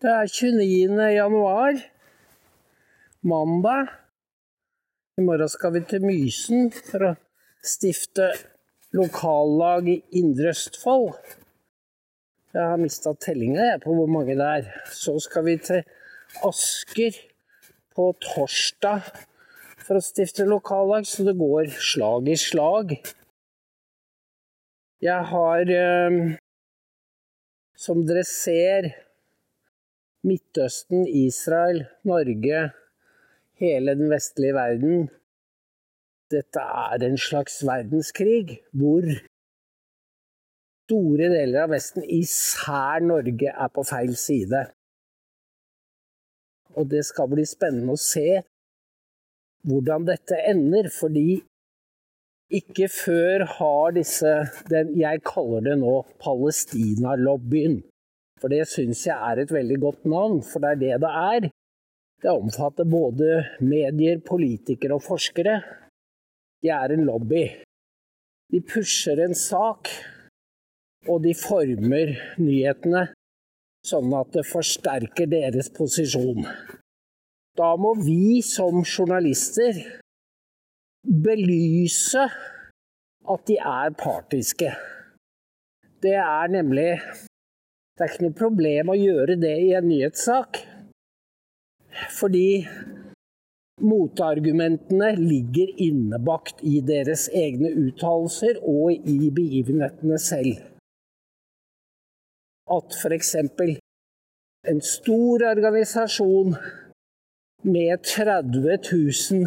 Det er 29. januar, mandag. I morgen skal vi til Mysen for å stifte lokallag i Indre Østfold. Jeg har mista tellinga på hvor mange det er. Så skal vi til Asker på torsdag for å stifte lokallag, så det går slag i slag. Jeg har, eh, som dere ser Midtøsten, Israel, Norge, hele den vestlige verden. Dette er en slags verdenskrig hvor store deler av Vesten, især Norge, er på feil side. Og det skal bli spennende å se hvordan dette ender, fordi ikke før har disse den, Jeg kaller det nå Palestina-lobbyen. For det syns jeg er et veldig godt navn, for det er det det er. Det omfatter både medier, politikere og forskere. De er en lobby. De pusher en sak, og de former nyhetene sånn at det forsterker deres posisjon. Da må vi som journalister belyse at de er partiske. Det er nemlig det er ikke noe problem å gjøre det i en nyhetssak. Fordi motargumentene ligger innebakt i deres egne uttalelser og i begivenhetene selv. At f.eks. en stor organisasjon med 30 000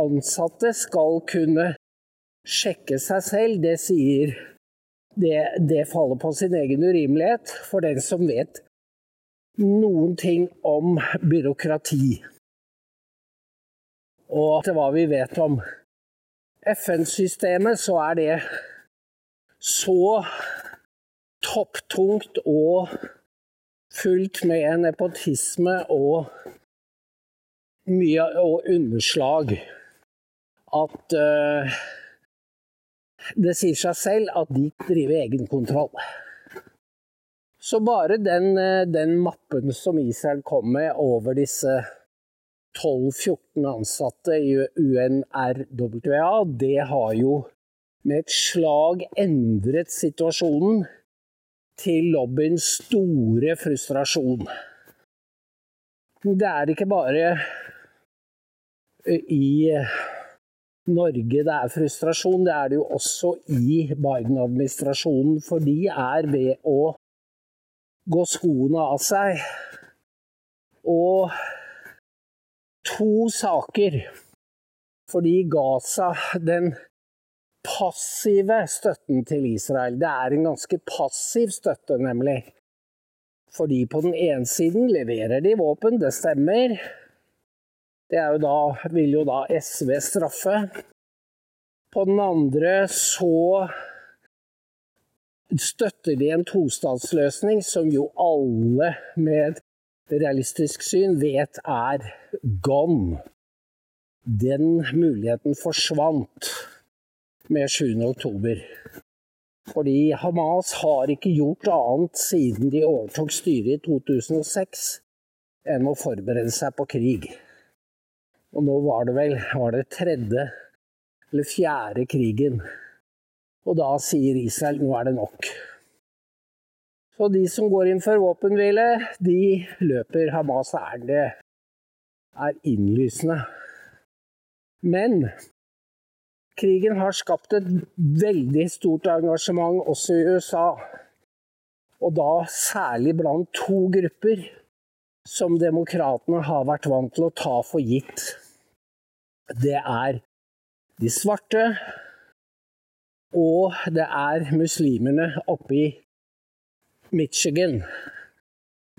ansatte skal kunne sjekke seg selv, det sier det, det faller på sin egen urimelighet for den som vet noen ting om byråkrati. Og til hva vi vet om FN-systemet, så er det så topptungt og fullt med nepotisme og mye og underslag at uh, det sier seg selv at de driver egenkontroll. Så bare den, eh, den, mappen som Israel kom med over disse 12-14 ansatte i UNRWA, det har jo med et slag endret situasjonen til lobbyens store frustrasjon. Det er ikke bare i Norge det er frustrasjon, det er det jo også i Biden-administrasjonen. For de er ved å gå skoene av seg. Og to saker. Fordi Gaza, den passive støtten til Israel, det er en ganske passiv støtte, nemlig. Fordi på den ene siden leverer de våpen, det stemmer. Det jo da, vil jo da SV straffe. På den andre så støtter de en tostatsløsning som jo alle med realistisk syn vet er gone. Den muligheten forsvant med 7. oktober. Fordi Hamas har ikke gjort annet siden de overtok styret i 2006 enn å forberede seg på krig. Og nå var det vel var det tredje eller fjerde krigen. Og da sier Israel nå er det nok. Så de som går inn for våpenhvile, de løper Hamas ærend. Det er innlysende. Men krigen har skapt et veldig stort engasjement også i USA. Og da særlig blant to grupper som demokratene har vært vant til å ta for gitt. Det er de svarte, og det er muslimene oppe i Michigan.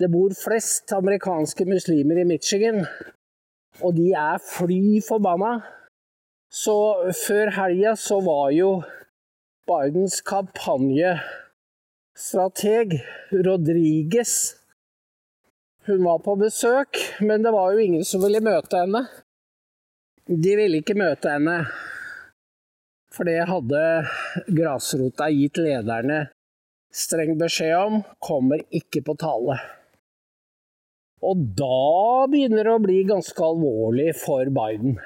Det bor flest amerikanske muslimer i Michigan, og de er fly forbanna. Så før helga så var jo Bidens kampanjestrateg Rodriguez hun var på besøk, men det var jo ingen som ville møte henne. De ville ikke møte henne, for det hadde grasrota gitt lederne streng beskjed om kommer ikke på tale. Og da begynner det å bli ganske alvorlig for Biden.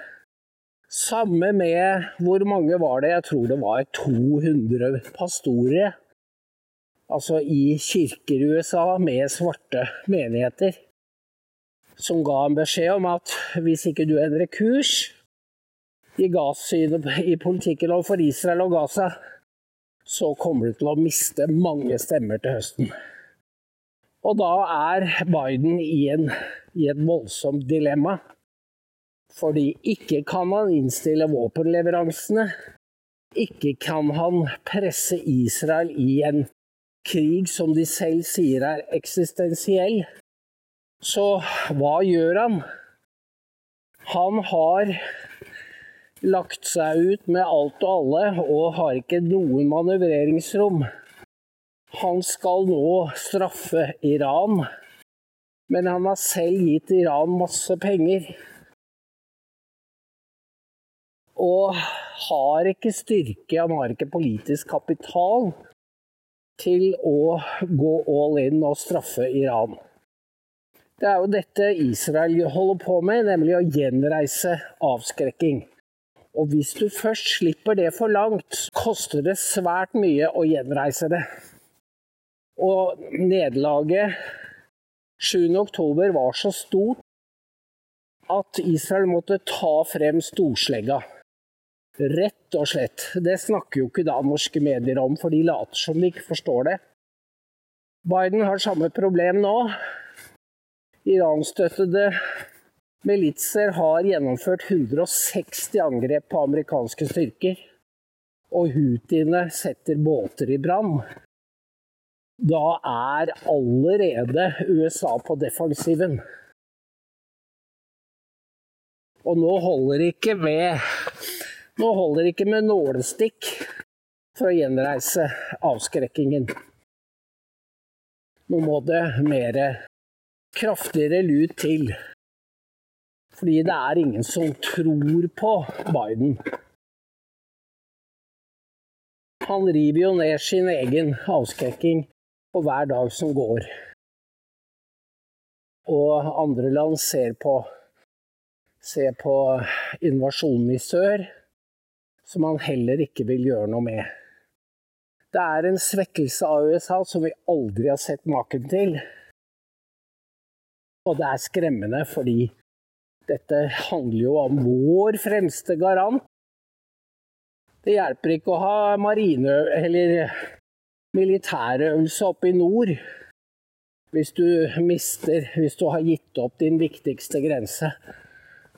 Samme med hvor mange var det? Jeg tror det var 200 pastorer. Altså i kirker i USA med svarte menigheter. Som ga en beskjed om at hvis ikke du endrer kurs i gassynet i politikken overfor Israel og Gaza, så kommer du til å miste mange stemmer til høsten. Og da er Biden i, en, i et voldsomt dilemma. Fordi ikke kan han innstille våpenleveransene. Ikke kan han presse Israel i en krig som de selv sier er eksistensiell. Så hva gjør han? Han har lagt seg ut med alt og alle og har ikke noe manøvreringsrom. Han skal nå straffe Iran, men han har selv gitt Iran masse penger. Og har ikke styrke, han har ikke politisk kapital til å gå all in og straffe Iran. Det er jo dette Israel holder på med, nemlig å gjenreise avskrekking. Og hvis du først slipper det for langt, koster det svært mye å gjenreise det. Og nederlaget 7.10 var så stort at Israel måtte ta frem storslegga. Rett og slett. Det snakker jo ikke da norske medier om, for de later som de ikke forstår det. Biden har samme problem nå. Iran-støttede Militser har gjennomført 160 angrep på amerikanske styrker, og houthiene setter båter i brann. Da er allerede USA på defensiven. Og nå holder det ikke med Nå holder det ikke med nålestikk for å gjenreise avskrekkingen. Nå må det mer kraftigere lut til. Fordi det er ingen som tror på Biden. Han river jo ned sin egen avskrekking på hver dag som går. Og andre land ser på, ser på invasjonen i sør, som han heller ikke vil gjøre noe med. Det er en svekkelse av USA som vi aldri har sett maken til. Og det er skremmende fordi dette handler jo om vår fremste garant. Det hjelper ikke å ha marine- eller militærøvelse oppe i nord hvis du mister Hvis du har gitt opp din viktigste grense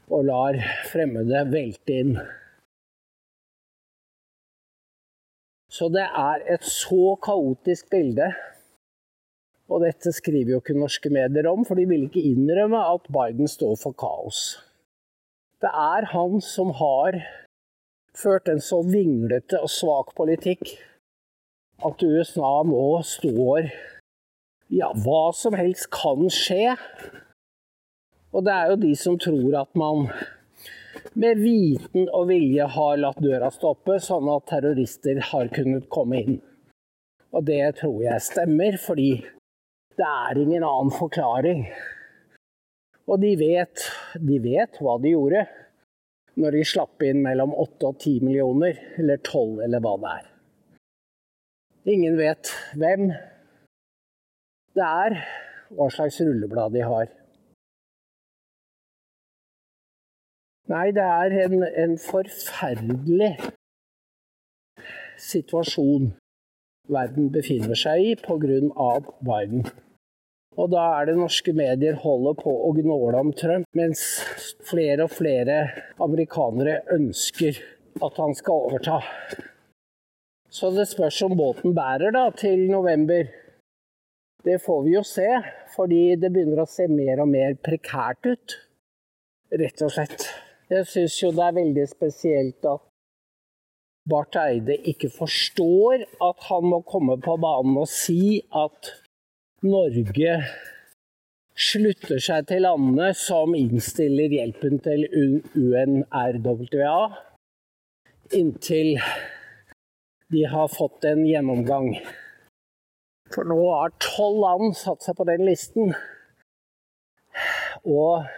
og lar fremmede velte inn. Så det er et så kaotisk bilde og dette skriver jo ikke norske medier om, for de vil ikke innrømme at Biden står for kaos. Det er han som har ført en så vinglete og svak politikk at USA nå står Ja, hva som helst kan skje. Og det er jo de som tror at man med viten og vilje har latt døra stoppe, sånn at terrorister har kunnet komme inn. Og det tror jeg stemmer, fordi det er ingen annen forklaring. Og de vet, de vet hva de gjorde når de slapp inn mellom 8 og 10 millioner, eller 12, eller hva det er. Ingen vet hvem det er, hva slags rulleblad de har. Nei, det er en, en forferdelig situasjon verden befinner seg i pga. Biden. Og da er det norske medier holder på å gnåle om Trump, mens flere og flere amerikanere ønsker at han skal overta. Så det spørs om båten bærer da til november. Det får vi jo se, fordi det begynner å se mer og mer prekært ut. Rett og slett. Jeg syns jo det er veldig spesielt at Barth Eide ikke forstår at han må komme på banen og si at Norge slutter seg til landene som innstiller hjelpen til UNRWA inntil de har fått en gjennomgang. For nå har tolv land satt seg på den listen. Og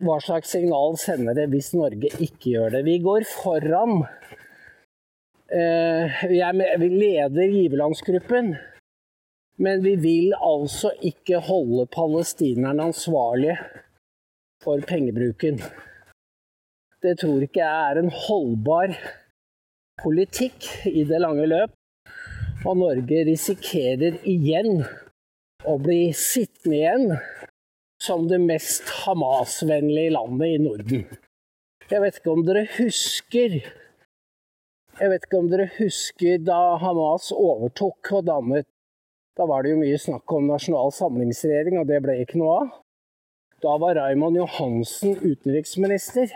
hva slags signal sender det hvis Norge ikke gjør det? Vi går foran. Eh, vi leder giverlandsgruppen. Men vi vil altså ikke holde palestinerne ansvarlige for pengebruken. Det tror ikke jeg er en holdbar politikk i det lange løp. Og Norge risikerer igjen å bli sittende igjen som det mest Hamas-vennlige landet i Norden. Jeg vet ikke om dere husker Jeg vet ikke om dere husker da Hamas overtok og dannet Da var det jo mye snakk om nasjonal samlingsregjering, og det ble ikke noe av. Da var Raymond Johansen utenriksminister.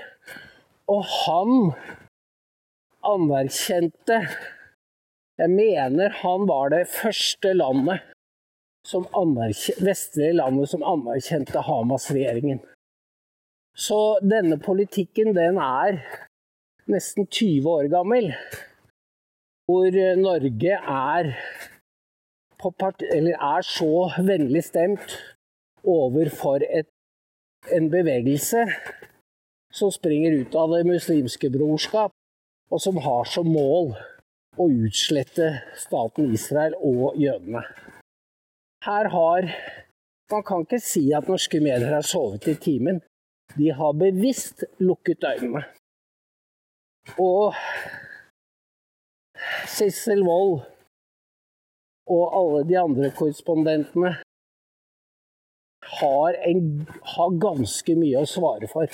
Og han anerkjente Jeg mener han var det første landet som vestlige landet som anerkjente Hamas-regjeringen. Så denne politikken, den er nesten 20 år gammel. Hvor Norge er, part, er så vennlig stemt overfor et, en bevegelse som springer ut av det muslimske brorskap, og som har som mål å utslette staten Israel og jødene. Her har Man kan ikke si at norske medier har sovet i timen. De har bevisst lukket øynene. Og Sissel Wold og alle de andre korrespondentene har, en, har ganske mye å svare for.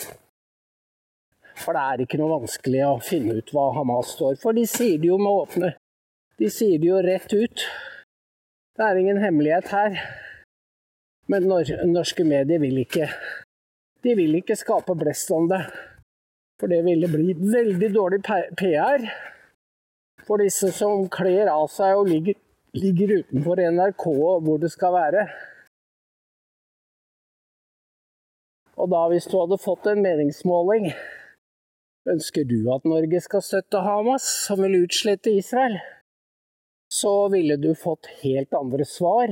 For det er ikke noe vanskelig å finne ut hva Hamas står for. De sier det jo med åpne De sier det jo rett ut. Det er ingen hemmelighet her. Men norske medier vil ikke De vil ikke skape blest om det. For det ville bli veldig dårlig PR for disse som kler av seg og ligger, ligger utenfor NRK hvor det skal være. Og da, hvis du hadde fått en meningsmåling Ønsker du at Norge skal støtte Hamas, som vil utslette Israel? Så ville du fått helt andre svar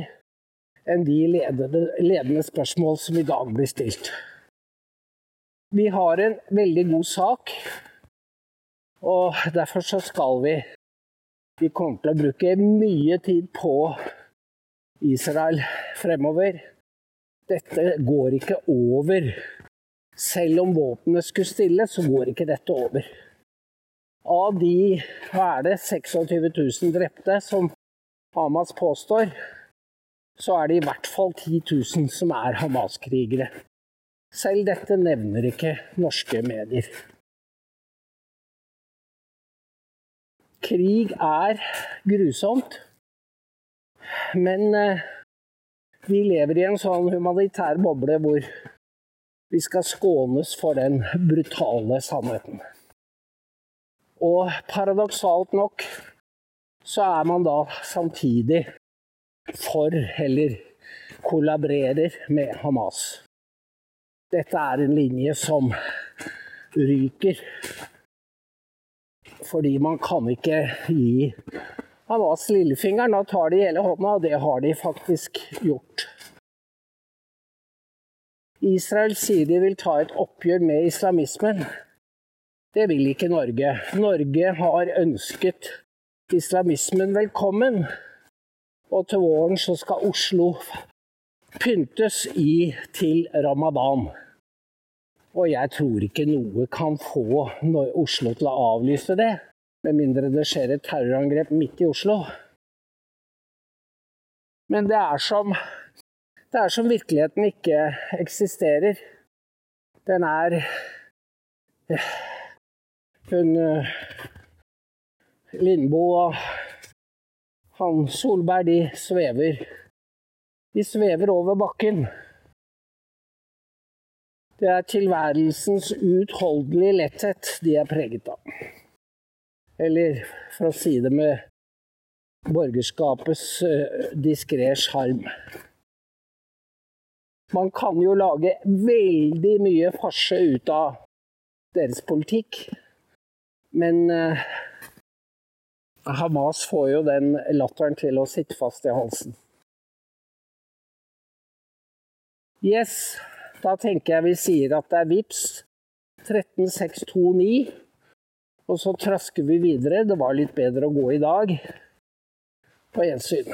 enn de ledende, ledende spørsmål som i dag blir stilt. Vi har en veldig god sak, og derfor så skal vi Vi kommer til å bruke mye tid på Israel fremover. Dette går ikke over selv om våpenet skulle stille, så går ikke dette over. Av de hva er det, 26 000 drepte som Hamas påstår, så er det i hvert fall 10 000 som er Hamas-krigere. Selv dette nevner ikke norske medier. Krig er grusomt, men eh, vi lever i en sånn humanitær boble hvor vi skal skånes for den brutale sannheten. Og paradoksalt nok så er man da samtidig for, eller kollaborerer med Hamas. Dette er en linje som ryker. Fordi man kan ikke gi Hamas lillefingeren. Da tar de hele hånda, og det har de faktisk gjort. Israel sier de vil ta et oppgjør med islamismen. Det vil ikke Norge. Norge har ønsket islamismen velkommen. Og til våren så skal Oslo pyntes i til ramadan. Og jeg tror ikke noe kan få Oslo til å avlyse det, med mindre det skjer et terrorangrep midt i Oslo. Men det er som det er som virkeligheten ikke eksisterer. Den er Hun Lindboe og han Solberg, de svever. De svever over bakken. Det er tilværelsens uutholdelige letthet de er preget av. Eller for å si det med borgerskapets uh, diskré sjarm. Man kan jo lage veldig mye farse ut av deres politikk, men eh, Hamas får jo den latteren til å sitte fast i halsen. Yes, da tenker jeg vi sier at det er VIPS 13629. Og så trasker vi videre. Det var litt bedre å gå i dag. På gjensyn.